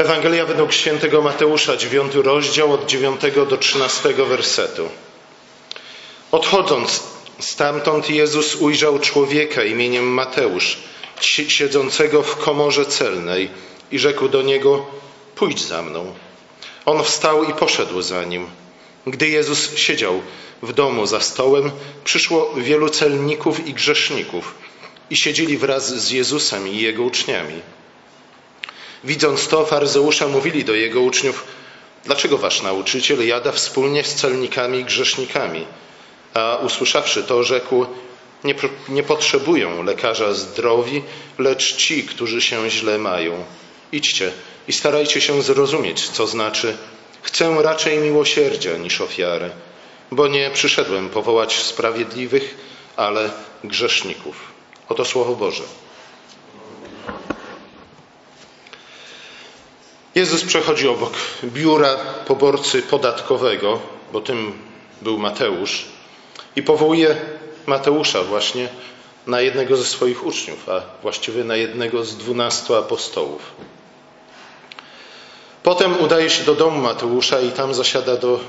Ewangelia według świętego Mateusza, dziewiąty rozdział od dziewiątego do trzynastego wersetu. Odchodząc stamtąd, Jezus ujrzał człowieka imieniem Mateusz, siedzącego w komorze celnej i rzekł do niego: Pójdź za mną. On wstał i poszedł za nim. Gdy Jezus siedział w domu za stołem, przyszło wielu celników i grzeszników i siedzieli wraz z Jezusem i jego uczniami. Widząc to, faryzeusze mówili do jego uczniów: Dlaczego wasz nauczyciel jada wspólnie z celnikami i grzesznikami? A usłyszawszy to, rzekł: Nie, nie potrzebują lekarza zdrowi, lecz ci, którzy się źle mają. Idźcie i starajcie się zrozumieć, co znaczy: Chcę raczej miłosierdzia niż ofiary, bo nie przyszedłem powołać sprawiedliwych, ale grzeszników. Oto słowo Boże. Jezus przechodzi obok biura poborcy podatkowego, bo tym był Mateusz, i powołuje Mateusza właśnie na jednego ze swoich uczniów, a właściwie na jednego z dwunastu apostołów. Potem udaje się do domu Mateusza i tam zasiada do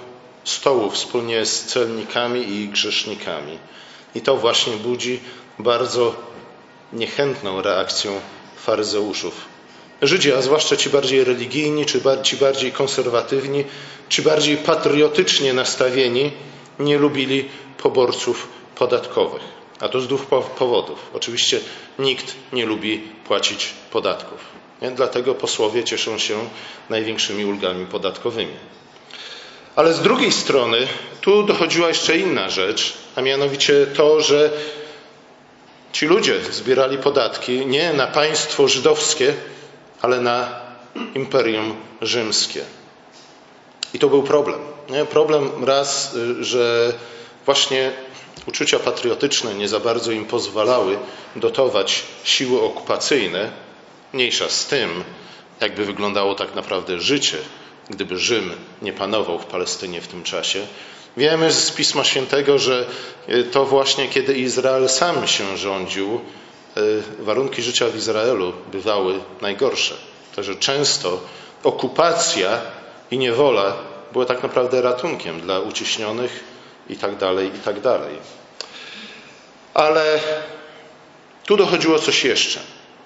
stołu wspólnie z celnikami i grzesznikami. I to właśnie budzi bardzo niechętną reakcję faryzeuszów. Żydzi, a zwłaszcza ci bardziej religijni, czy ci bardziej konserwatywni, czy bardziej patriotycznie nastawieni, nie lubili poborców podatkowych. A to z dwóch powodów. Oczywiście nikt nie lubi płacić podatków. Dlatego posłowie cieszą się największymi ulgami podatkowymi. Ale z drugiej strony tu dochodziła jeszcze inna rzecz, a mianowicie to, że ci ludzie zbierali podatki nie na państwo żydowskie, ale na imperium rzymskie. I to był problem. Nie? Problem raz, że właśnie uczucia patriotyczne nie za bardzo im pozwalały dotować siły okupacyjne, mniejsza z tym, jakby wyglądało tak naprawdę życie, gdyby Rzym nie panował w Palestynie w tym czasie. Wiemy z Pisma Świętego, że to właśnie kiedy Izrael sam się rządził, warunki życia w Izraelu bywały najgorsze. Także często okupacja i niewola była tak naprawdę ratunkiem dla uciśnionych i tak dalej, i tak dalej. Ale tu dochodziło coś jeszcze,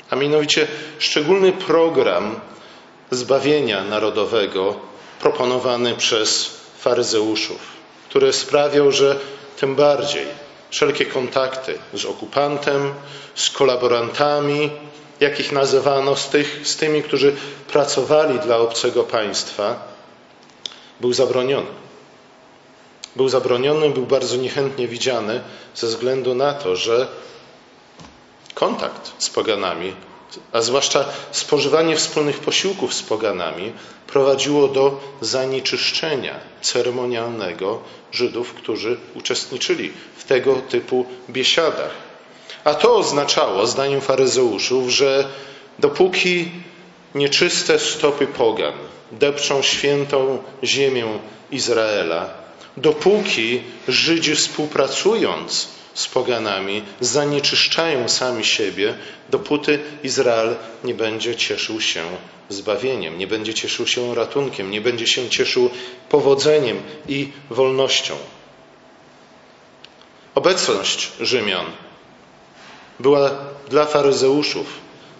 a mianowicie szczególny program zbawienia narodowego proponowany przez faryzeuszów, który sprawiał, że tym bardziej wszelkie kontakty z okupantem, z kolaborantami, jakich nazywano, z, tych, z tymi, którzy pracowali dla obcego państwa, był zabroniony. Był zabroniony, był bardzo niechętnie widziany ze względu na to, że kontakt z poganami, a zwłaszcza spożywanie wspólnych posiłków z poganami, prowadziło do zanieczyszczenia ceremonialnego Żydów, którzy uczestniczyli w tego typu biesiadach. A to oznaczało, zdaniem faryzeuszów, że dopóki nieczyste stopy pogan depczą świętą ziemię Izraela, dopóki Żydzi współpracując z poganami zanieczyszczają sami siebie, dopóty Izrael nie będzie cieszył się zbawieniem, nie będzie cieszył się ratunkiem, nie będzie się cieszył powodzeniem i wolnością. Obecność Rzymian była dla faryzeuszów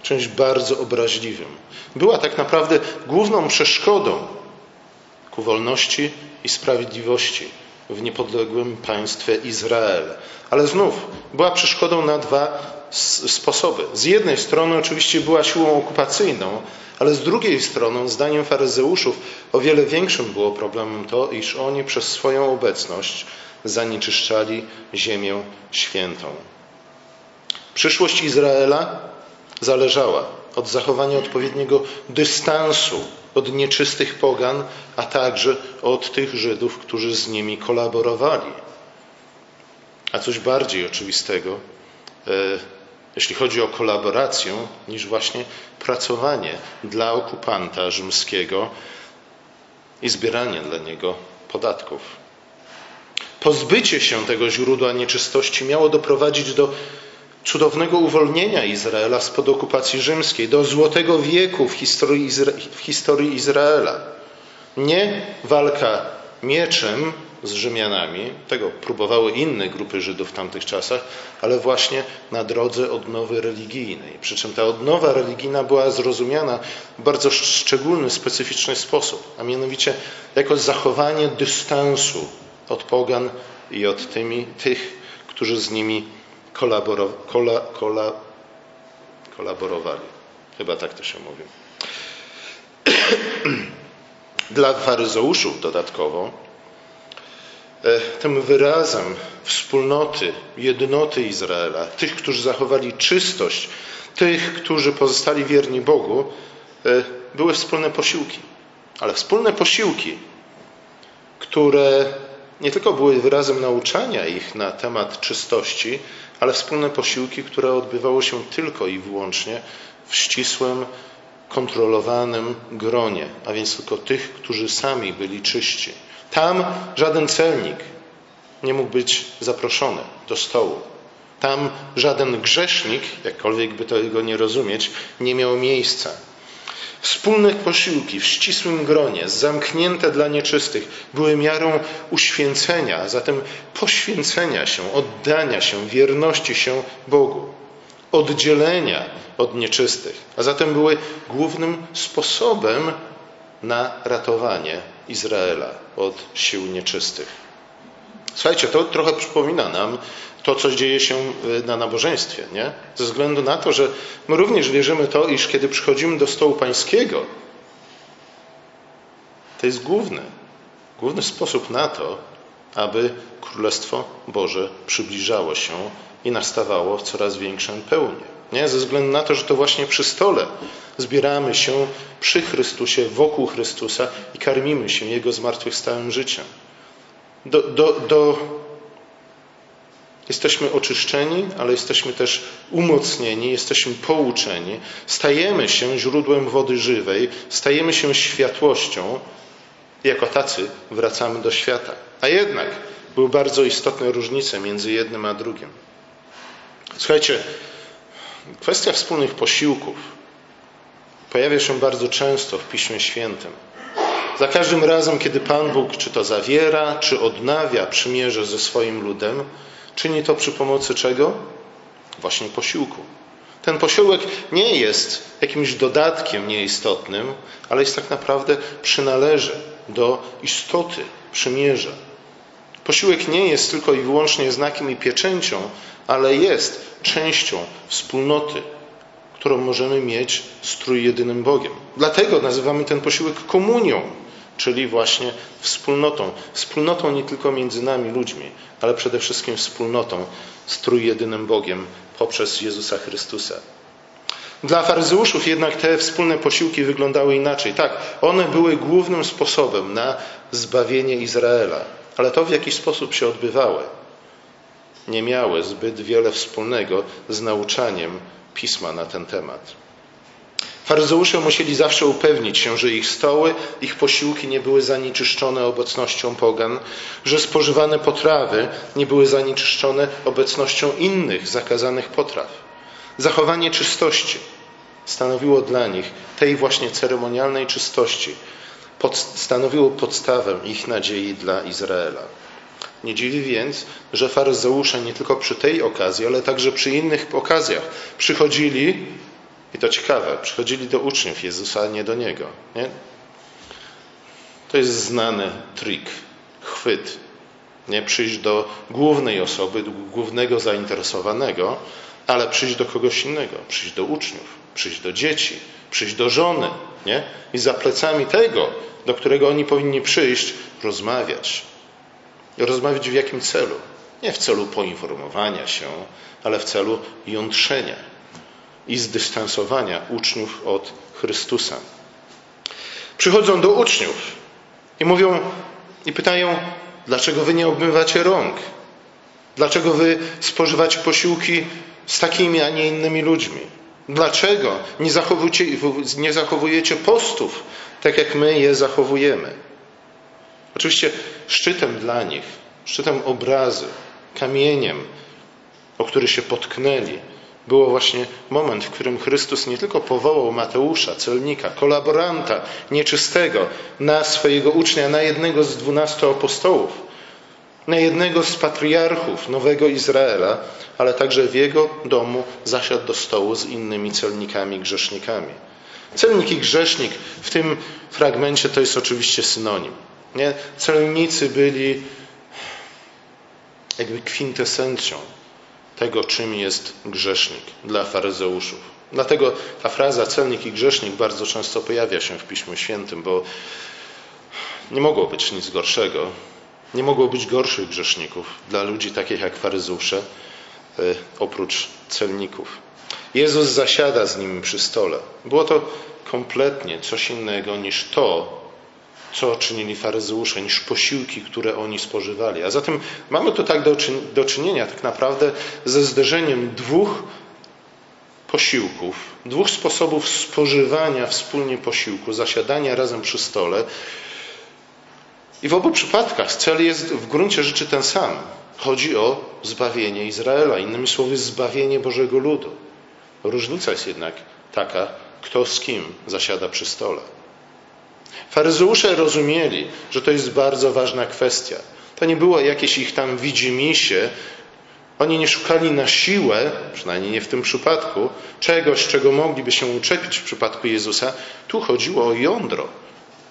czymś bardzo obraźliwym. Była tak naprawdę główną przeszkodą ku wolności i sprawiedliwości w niepodległym państwie Izrael. Ale znów była przeszkodą na dwa sposoby. Z jednej strony oczywiście była siłą okupacyjną, ale z drugiej strony, zdaniem faryzeuszów, o wiele większym było problemem to, iż oni przez swoją obecność zanieczyszczali ziemię świętą. Przyszłość Izraela zależała od zachowania odpowiedniego dystansu od nieczystych pogan, a także od tych Żydów, którzy z nimi kolaborowali. A coś bardziej oczywistego, e, jeśli chodzi o kolaborację, niż właśnie pracowanie dla okupanta rzymskiego i zbieranie dla niego podatków. Pozbycie się tego źródła nieczystości miało doprowadzić do cudownego uwolnienia Izraela spod okupacji rzymskiej, do złotego wieku w historii, Izra w historii Izraela. Nie walka mieczem z Rzymianami, tego próbowały inne grupy Żydów w tamtych czasach, ale właśnie na drodze odnowy religijnej. Przy czym ta odnowa religijna była zrozumiana w bardzo szczególny, specyficzny sposób, a mianowicie jako zachowanie dystansu od pogan i od tymi, tych, którzy z nimi kolaboro, kola, kola, kolaborowali. Chyba tak to się mówi. Dla faryzeuszów dodatkowo e, tym wyrazem wspólnoty, jednoty Izraela, tych, którzy zachowali czystość, tych, którzy pozostali wierni Bogu, e, były wspólne posiłki. Ale wspólne posiłki, które nie tylko były wyrazem nauczania ich na temat czystości, ale wspólne posiłki, które odbywało się tylko i wyłącznie w ścisłym, kontrolowanym gronie, a więc tylko tych, którzy sami byli czyści. Tam żaden celnik nie mógł być zaproszony do stołu. Tam żaden grzesznik, jakkolwiek by to jego nie rozumieć, nie miał miejsca. Wspólne posiłki w ścisłym gronie, zamknięte dla nieczystych, były miarą uświęcenia, a zatem poświęcenia się, oddania się, wierności się Bogu, oddzielenia od nieczystych, a zatem były głównym sposobem na ratowanie Izraela od sił nieczystych. Słuchajcie, to trochę przypomina nam to, co dzieje się y, na nabożeństwie, nie? Ze względu na to, że my również wierzymy to, iż kiedy przychodzimy do stołu pańskiego, to jest główny, główny sposób na to, aby Królestwo Boże przybliżało się i nastawało w coraz większym pełni. Nie? Ze względu na to, że to właśnie przy stole zbieramy się przy Chrystusie, wokół Chrystusa i karmimy się Jego zmartwychwstałym życiem. Do, do, do Jesteśmy oczyszczeni, ale jesteśmy też umocnieni, jesteśmy pouczeni, stajemy się źródłem wody żywej, stajemy się światłością jako tacy wracamy do świata. A jednak były bardzo istotne różnice między jednym a drugim. Słuchajcie, kwestia wspólnych posiłków pojawia się bardzo często w Piśmie Świętym. Za każdym razem, kiedy Pan Bóg czy to zawiera, czy odnawia przymierze ze swoim ludem, Czyni to przy pomocy czego? Właśnie posiłku. Ten posiłek nie jest jakimś dodatkiem nieistotnym, ale jest tak naprawdę przynależy do istoty przymierza. Posiłek nie jest tylko i wyłącznie znakiem i pieczęcią, ale jest częścią wspólnoty, którą możemy mieć z trójjedynym Bogiem. Dlatego nazywamy ten posiłek komunią, czyli właśnie wspólnotą. Wspólnotą nie tylko między nami, ludźmi, ale przede wszystkim wspólnotą z trójjedynym Bogiem poprzez Jezusa Chrystusa. Dla faryzeuszów jednak te wspólne posiłki wyglądały inaczej. Tak, one były głównym sposobem na zbawienie Izraela, ale to w jakiś sposób się odbywało. Nie miały zbyt wiele wspólnego z nauczaniem pisma na ten temat. Faryzeusze musieli zawsze upewnić się, że ich stoły, ich posiłki nie były zanieczyszczone obecnością pogan, że spożywane potrawy nie były zanieczyszczone obecnością innych zakazanych potraw. Zachowanie czystości stanowiło dla nich, tej właśnie ceremonialnej czystości, pod, stanowiło podstawę ich nadziei dla Izraela. Nie dziwi więc, że faryzeusze nie tylko przy tej okazji, ale także przy innych okazjach przychodzili i to ciekawe, przychodzili do uczniów Jezusa, a nie do Niego. Nie? To jest znany trik, chwyt. Nie przyjść do głównej osoby, do głównego zainteresowanego, ale przyjść do kogoś innego, przyjść do uczniów, przyjść do dzieci, przyjść do żony, nie? I za plecami tego, do którego oni powinni przyjść, rozmawiać. Rozmawiać w jakim celu? Nie w celu poinformowania się, ale w celu jątrzenia i zdystansowania uczniów od Chrystusa. Przychodzą do uczniów i mówią i pytają, dlaczego wy nie obmywacie rąk? Dlaczego wy spożywacie posiłki z takimi, a nie innymi ludźmi? Dlaczego nie zachowujecie, nie zachowujecie postów tak, jak my je zachowujemy? Oczywiście szczytem dla nich, szczytem obrazy, kamieniem, o który się potknęli, było właśnie moment, w którym Chrystus nie tylko powołał Mateusza, celnika, kolaboranta nieczystego, na swojego ucznia, na jednego z dwunastu apostołów, na jednego z patriarchów nowego Izraela, ale także w jego domu zasiadł do stołu z innymi celnikami, grzesznikami. Celnik i grzesznik w tym fragmencie to jest oczywiście synonim. Nie? Celnicy byli jakby kwintesencją tego, czym jest grzesznik dla faryzeuszów. Dlatego ta fraza celnik i grzesznik bardzo często pojawia się w Piśmie Świętym, bo nie mogło być nic gorszego. Nie mogło być gorszych grzeszników dla ludzi takich jak faryzeusze, e, oprócz celników. Jezus zasiada z nimi przy stole. Było to kompletnie coś innego niż to, co czynili faryzeusze, niż posiłki, które oni spożywali. A zatem mamy tu tak do czynienia tak naprawdę ze zderzeniem dwóch posiłków, dwóch sposobów spożywania wspólnie posiłku, zasiadania razem przy stole. I w obu przypadkach cel jest w gruncie rzeczy ten sam. Chodzi o zbawienie Izraela, innymi słowy, zbawienie Bożego ludu. Różnica jest jednak taka, kto z kim zasiada przy stole. Faryzeusze rozumieli, że to jest bardzo ważna kwestia. To nie było jakieś ich tam widzimisię. Oni nie szukali na siłę, przynajmniej nie w tym przypadku, czegoś, czego mogliby się uczepić w przypadku Jezusa. Tu chodziło o jądro.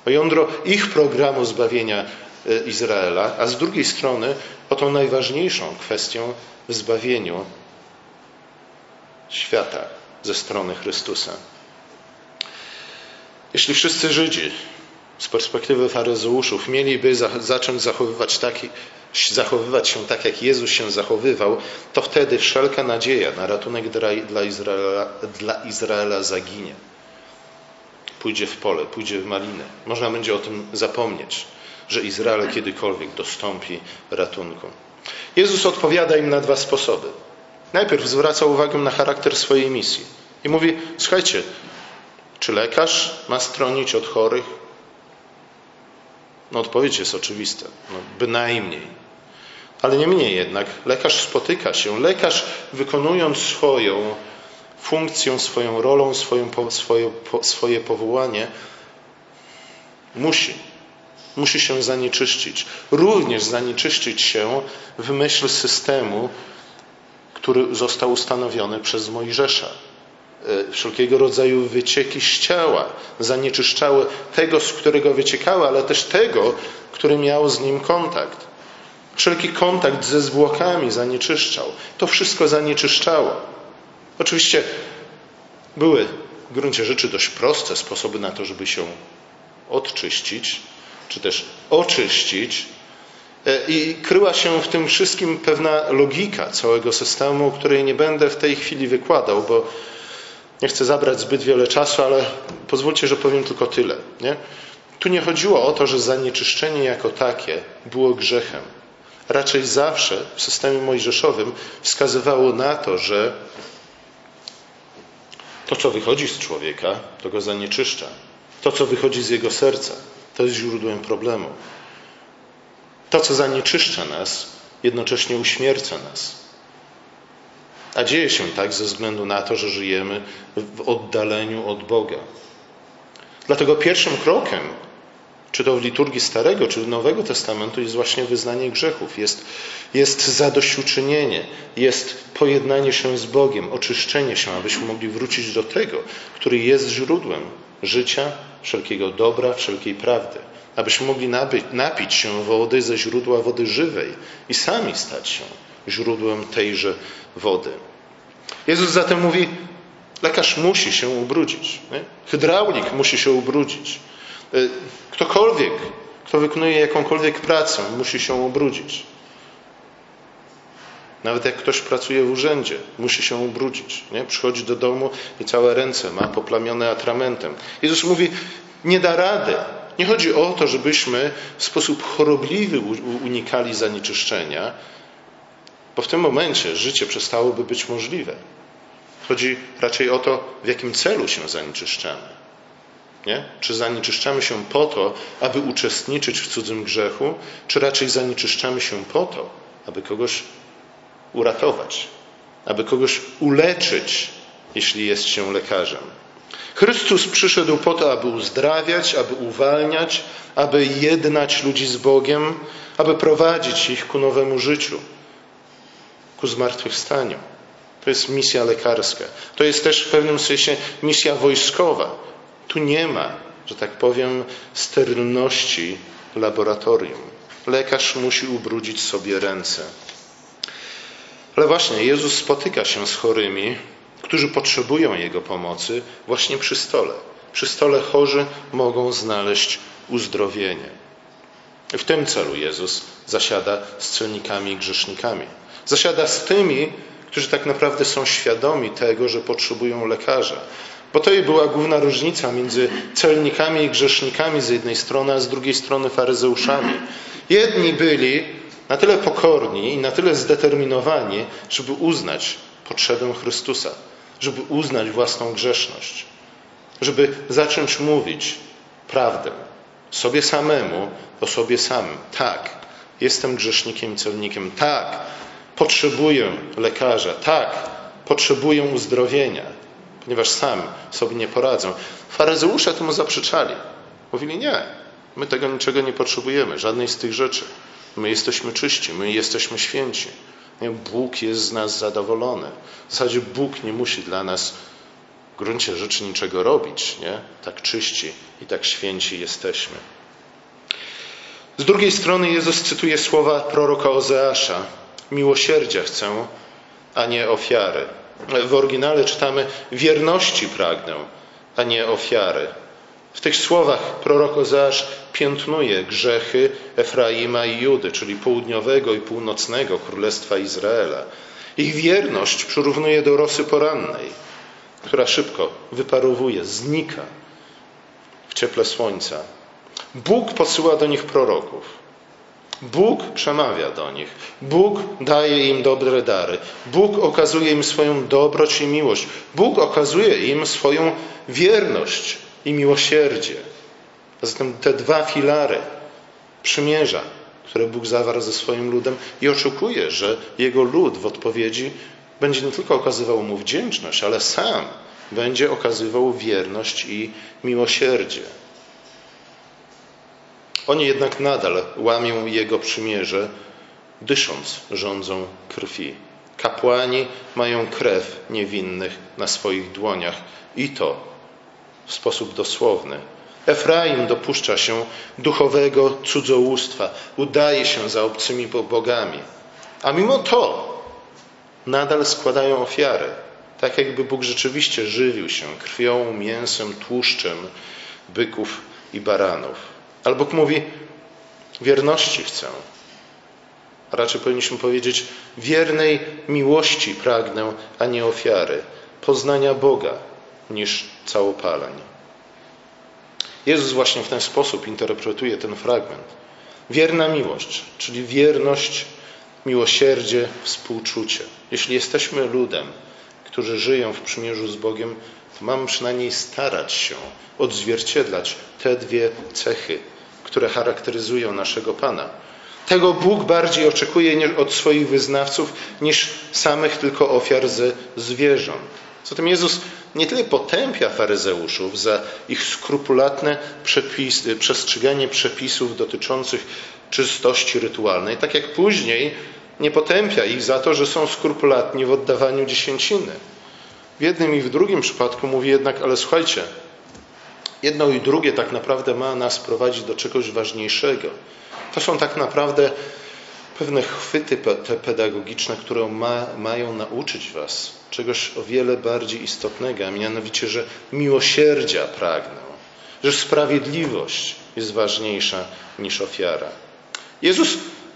O jądro ich programu zbawienia e, Izraela, a z drugiej strony o tą najważniejszą kwestią w zbawieniu świata ze strony Chrystusa. Jeśli wszyscy Żydzi z perspektywy faryzeuszów mieliby zacząć zachowywać, taki, zachowywać się tak, jak Jezus się zachowywał, to wtedy wszelka nadzieja na ratunek dla Izraela, dla Izraela zaginie. Pójdzie w pole, pójdzie w malinę. Można będzie o tym zapomnieć, że Izrael kiedykolwiek dostąpi ratunku. Jezus odpowiada im na dwa sposoby. Najpierw zwraca uwagę na charakter swojej misji i mówi: Słuchajcie, czy lekarz ma stronić od chorych? No odpowiedź jest oczywista. No, bynajmniej. Ale niemniej jednak lekarz spotyka się. Lekarz wykonując swoją funkcję, swoją rolą, swoją, swoje, swoje powołanie, musi. Musi się zanieczyszczyć. Również zanieczyszczyć się w myśl systemu, który został ustanowiony przez Mojżesza. E, wszelkiego rodzaju wycieki z ciała zanieczyszczały tego, z którego wyciekały, ale też tego, który miał z nim kontakt. Wszelki kontakt ze zwłokami zanieczyszczał. To wszystko zanieczyszczało. Oczywiście były w gruncie rzeczy dość proste sposoby na to, żeby się odczyścić, czy też oczyścić. E, I kryła się w tym wszystkim pewna logika całego systemu, której nie będę w tej chwili wykładał, bo nie chcę zabrać zbyt wiele czasu, ale pozwólcie, że powiem tylko tyle. Nie? Tu nie chodziło o to, że zanieczyszczenie jako takie było grzechem. Raczej zawsze w systemie mojżeszowym wskazywało na to, że to, co wychodzi z człowieka, to go zanieczyszcza. To, co wychodzi z jego serca, to jest źródłem problemu. To, co zanieczyszcza nas, jednocześnie uśmierca nas. A dzieje się tak ze względu na to, że żyjemy w oddaleniu od Boga. Dlatego pierwszym krokiem, czy to w liturgii Starego, czy Nowego Testamentu, jest właśnie wyznanie grzechów, jest, jest zadośćuczynienie, jest pojednanie się z Bogiem, oczyszczenie się, abyśmy mogli wrócić do tego, który jest źródłem życia, wszelkiego dobra, wszelkiej prawdy. Abyśmy mogli napić, napić się wody ze źródła wody żywej i sami stać się źródłem tejże wody. Jezus zatem mówi, lekarz musi się ubrudzić, nie? hydraulik musi się ubrudzić. Y, ktokolwiek, kto wykonuje jakąkolwiek pracę, musi się ubrudzić. Nawet jak ktoś pracuje w urzędzie, musi się ubrudzić. Nie? Przychodzi do domu i całe ręce ma poplamione atramentem. Jezus mówi, nie da rady. Nie chodzi o to, żebyśmy w sposób chorobliwy unikali zanieczyszczenia, bo w tym momencie życie przestałoby być możliwe. Chodzi raczej o to, w jakim celu się zanieczyszczamy. Nie? Czy zanieczyszczamy się po to, aby uczestniczyć w cudzym grzechu, czy raczej zanieczyszczamy się po to, aby kogoś uratować, aby kogoś uleczyć, jeśli jest się lekarzem. Chrystus przyszedł po to, aby uzdrawiać, aby uwalniać, aby jednać ludzi z Bogiem, aby prowadzić ich ku nowemu życiu, ku zmartwychwstaniu. To jest misja lekarska. To jest też w pewnym sensie misja wojskowa. Tu nie ma, że tak powiem, sterylności laboratorium. Lekarz musi ubrudzić sobie ręce. Ale właśnie Jezus spotyka się z chorymi, którzy potrzebują Jego pomocy właśnie przy stole. Przy stole chorzy mogą znaleźć uzdrowienie. W tym celu Jezus zasiada z celnikami i grzesznikami. Zasiada z tymi, którzy tak naprawdę są świadomi tego, że potrzebują lekarza. Bo to była główna różnica między celnikami i grzesznikami z jednej strony, a z drugiej strony faryzeuszami. Jedni byli na tyle pokorni i na tyle zdeterminowani, żeby uznać potrzebę Chrystusa, żeby uznać własną grzeszność, żeby zacząć mówić prawdę sobie samemu, o sobie samym. Tak, jestem grzesznikiem i celnikiem. Tak, potrzebuję lekarza. Tak, potrzebuję uzdrowienia, ponieważ sam sobie nie poradzę. Faryzeusze temu zaprzeczali. Mówili, nie, my tego niczego nie potrzebujemy, żadnej z tych rzeczy. My jesteśmy czyści, my jesteśmy święci. Bóg jest z nas zadowolony. W zasadzie Bóg nie musi dla nas w gruncie rzeczy niczego robić. Nie? Tak czyści i tak święci jesteśmy. Z drugiej strony Jezus cytuje słowa proroka Ozeasza. Miłosierdzia chcę, a nie ofiary. W oryginale czytamy wierności pragnę, a nie ofiary. W tych słowach prorok Ozeasz piętnuje grzechy Efraima i Judy, czyli południowego i północnego królestwa Izraela. Ich wierność przyrównuje do rosy porannej, która szybko wyparowuje, znika w cieple słońca. Bóg posyła do nich proroków. Bóg przemawia do nich. Bóg daje im dobre dary. Bóg okazuje im swoją dobroć i miłość. Bóg okazuje im swoją wierność i miłosierdzie. A zatem te dwa filary przymierza, które Bóg zawarł ze swoim ludem i oczekuje, że jego lud w odpowiedzi będzie nie tylko okazywał mu wdzięczność, ale sam będzie okazywał wierność i miłosierdzie. Oni jednak nadal łamią jego przymierze, dysząc rządzą krwi. Kapłani mają krew niewinnych na swoich dłoniach i to w sposób dosłowny. Efraim dopuszcza się duchowego cudzołóstwa, udaje się za obcymi bogami, a mimo to nadal składają ofiary, tak jakby Bóg rzeczywiście żywił się krwią, mięsem, tłuszczem byków i baranów. Ale Bóg mówi: Wierności chcę. A raczej powinniśmy powiedzieć: wiernej miłości pragnę, a nie ofiary, poznania Boga, niż całopaleń. Jezus właśnie w ten sposób interpretuje ten fragment. Wierna miłość, czyli wierność, miłosierdzie, współczucie. Jeśli jesteśmy ludem, którzy żyją w przymierzu z Bogiem, to mamy przynajmniej starać się odzwierciedlać te dwie cechy, które charakteryzują naszego Pana. Tego Bóg bardziej oczekuje od swoich wyznawców niż samych tylko ofiar ze zwierząt. Zatem Jezus nie tyle potępia faryzeuszów za ich skrupulatne przepis, przestrzeganie przepisów dotyczących czystości rytualnej, tak jak później nie potępia ich za to, że są skrupulatni w oddawaniu dziesięciny. W jednym i w drugim przypadku mówi jednak, ale słuchajcie, jedno i drugie tak naprawdę ma nas prowadzić do czegoś ważniejszego. To są tak naprawdę pewne chwyty te pedagogiczne, które ma, mają nauczyć Was czegoś o wiele bardziej istotnego, a mianowicie, że miłosierdzia pragną, że sprawiedliwość jest ważniejsza niż ofiara. Jezus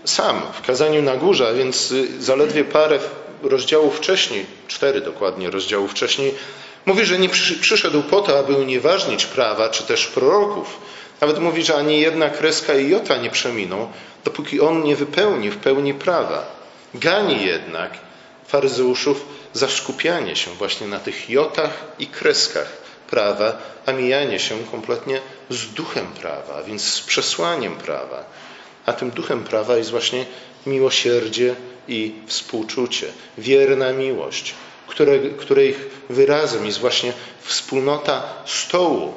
sam w kazaniu na górze, a więc zaledwie parę rozdziałów wcześniej, cztery dokładnie rozdziałów wcześniej, mówi, że nie przyszedł po to, aby unieważnić prawa czy też proroków. Nawet mówi, że ani jedna kreska i jota nie przeminą, dopóki on nie wypełni w pełni prawa. Gani jednak faryzeuszów za skupianie się właśnie na tych jotach i kreskach prawa, a mijanie się kompletnie z duchem prawa, a więc z przesłaniem prawa. A tym duchem prawa jest właśnie miłosierdzie i współczucie, wierna miłość, które, której wyrazem jest właśnie wspólnota stołu.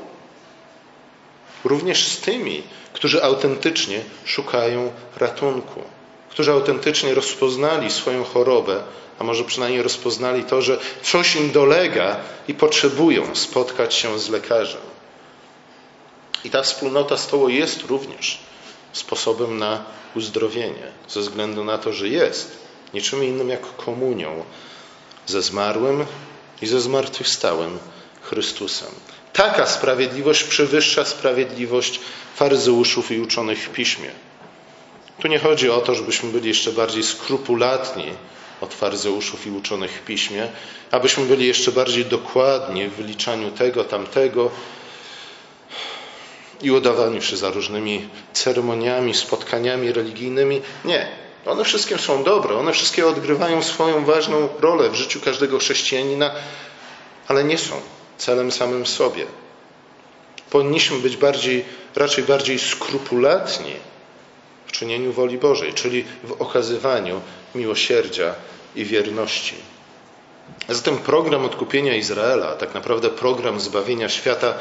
Również z tymi, którzy autentycznie szukają ratunku, którzy autentycznie rozpoznali swoją chorobę, a może przynajmniej rozpoznali to, że coś im dolega i potrzebują spotkać się z lekarzem. I ta wspólnota stołu jest również sposobem na uzdrowienie, ze względu na to, że jest niczym innym jak komunią ze zmarłym i ze zmartwychwstałym Chrystusem. Taka sprawiedliwość przewyższa sprawiedliwość faryzeuszów i uczonych w piśmie. Tu nie chodzi o to, żebyśmy byli jeszcze bardziej skrupulatni od faryzeuszów i uczonych w piśmie, abyśmy byli jeszcze bardziej dokładni w wyliczaniu tego, tamtego i udawaniu się za różnymi ceremoniami, spotkaniami religijnymi. Nie. One wszystkie są dobre, one wszystkie odgrywają swoją ważną rolę w życiu każdego chrześcijanina, ale nie są celem samym sobie. Powinniśmy być bardziej, raczej bardziej skrupulatni w czynieniu woli Bożej, czyli w okazywaniu miłosierdzia i wierności. Zatem program odkupienia Izraela, tak naprawdę program zbawienia świata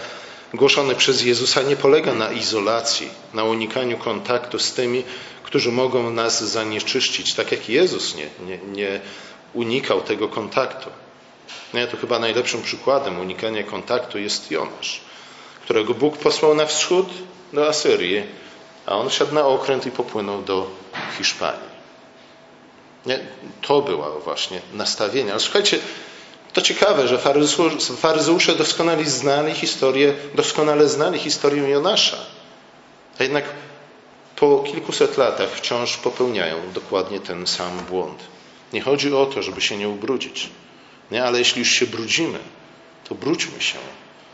głoszony przez Jezusa nie polega na izolacji, na unikaniu kontaktu z tymi, którzy mogą nas zanieczyścić, tak jak Jezus nie, nie, nie unikał tego kontaktu. No ja tu chyba najlepszym przykładem unikania kontaktu jest Jonasz, którego Bóg posłał na wschód do Asyrii, a on siadł na okręt i popłynął do Hiszpanii. Nie? To była właśnie nastawienie. Ale słuchajcie, to ciekawe, że faryzeusze doskonale znali historię, doskonale znali historię Jonasza. A jednak po kilkuset latach wciąż popełniają dokładnie ten sam błąd. Nie chodzi o to, żeby się nie ubrudzić. Nie, ale jeśli już się brudzimy, to brudźmy się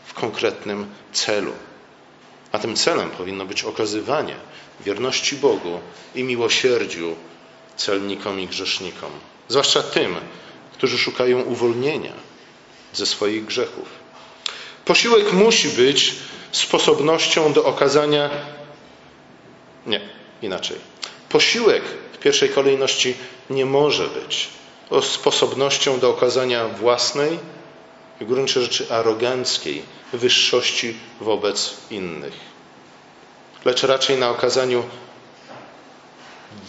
w konkretnym celu. A tym celem powinno być okazywanie wierności Bogu i miłosierdziu celnikom i grzesznikom, zwłaszcza tym, którzy szukają uwolnienia ze swoich grzechów. Posiłek musi być sposobnością do okazania. Nie, inaczej. Posiłek w pierwszej kolejności nie może być sposobnością do okazania własnej, w gruncie rzeczy aroganckiej wyższości wobec innych, lecz raczej na okazaniu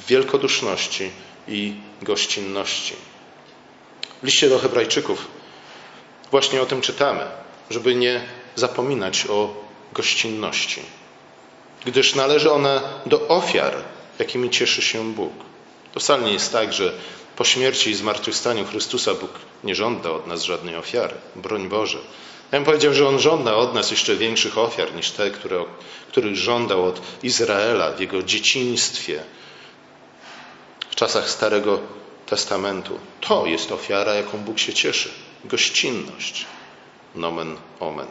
wielkoduszności i gościnności. W liście do Hebrajczyków właśnie o tym czytamy, żeby nie zapominać o gościnności, gdyż należy ona do ofiar, jakimi cieszy się Bóg. To wcale nie jest tak, że po śmierci i zmartwychwstaniu Chrystusa Bóg nie żąda od nas żadnej ofiary. Broń Boże. Ja bym powiedział, że On żąda od nas jeszcze większych ofiar niż te, które, których żądał od Izraela w jego dzieciństwie, w czasach Starego Testamentu. To jest ofiara, jaką Bóg się cieszy. Gościnność. Nomen omen.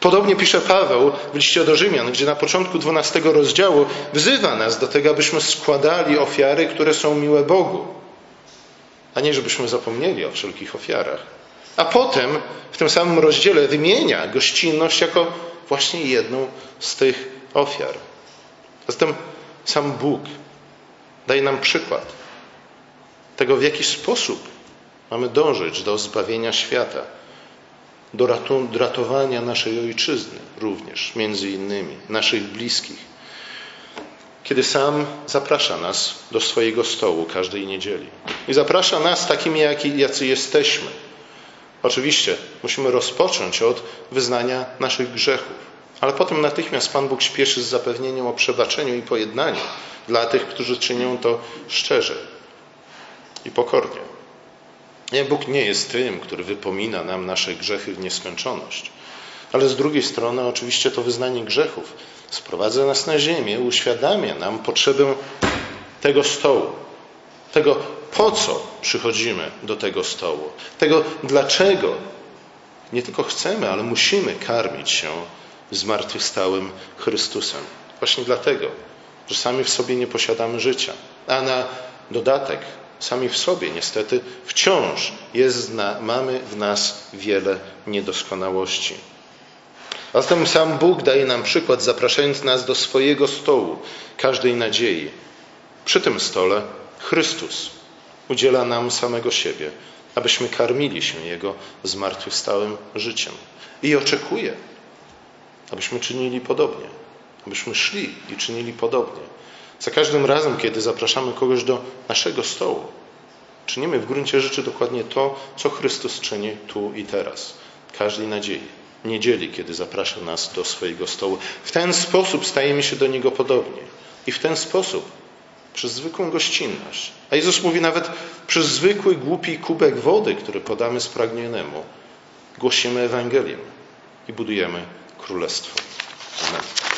Podobnie pisze Paweł w liście do Rzymian, gdzie na początku 12 rozdziału wzywa nas do tego, abyśmy składali ofiary, które są miłe Bogu, a nie żebyśmy zapomnieli o wszelkich ofiarach. A potem w tym samym rozdziale wymienia gościnność jako właśnie jedną z tych ofiar. Zatem sam Bóg daje nam przykład tego, w jaki sposób mamy dążyć do zbawienia świata, do ratowania naszej ojczyzny również, między innymi, naszych bliskich. Kiedy sam zaprasza nas do swojego stołu każdej niedzieli. I zaprasza nas takimi, jacy jesteśmy. Oczywiście musimy rozpocząć od wyznania naszych grzechów, ale potem natychmiast Pan Bóg śpieszy z zapewnieniem o przebaczeniu i pojednaniu dla tych, którzy czynią to szczerze i pokornie. Nie, Bóg nie jest tym, który wypomina nam nasze grzechy w nieskończoność. Ale z drugiej strony, oczywiście, to wyznanie grzechów sprowadza nas na ziemię, uświadamia nam potrzebę tego stołu, tego po co przychodzimy do tego stołu, tego dlaczego nie tylko chcemy, ale musimy karmić się zmartwychwstałym Chrystusem. Właśnie dlatego, że sami w sobie nie posiadamy życia, a na dodatek sami w sobie niestety wciąż jest, mamy w nas wiele niedoskonałości. A zatem sam Bóg daje nam przykład, zapraszając nas do swojego stołu, każdej nadziei. Przy tym stole Chrystus udziela nam samego siebie, abyśmy karmili się Jego zmartwychwstałym życiem. I oczekuje, abyśmy czynili podobnie, abyśmy szli i czynili podobnie. Za każdym razem, kiedy zapraszamy kogoś do naszego stołu, czynimy w gruncie rzeczy dokładnie to, co Chrystus czyni tu i teraz, każdej nadziei, niedzieli, kiedy zaprasza nas do swojego stołu. W ten sposób stajemy się do Niego podobni. I w ten sposób, przez zwykłą gościnność, a Jezus mówi nawet przez zwykły, głupi kubek wody, który podamy spragnionemu, głosimy Ewangelię i budujemy Królestwo. Amen.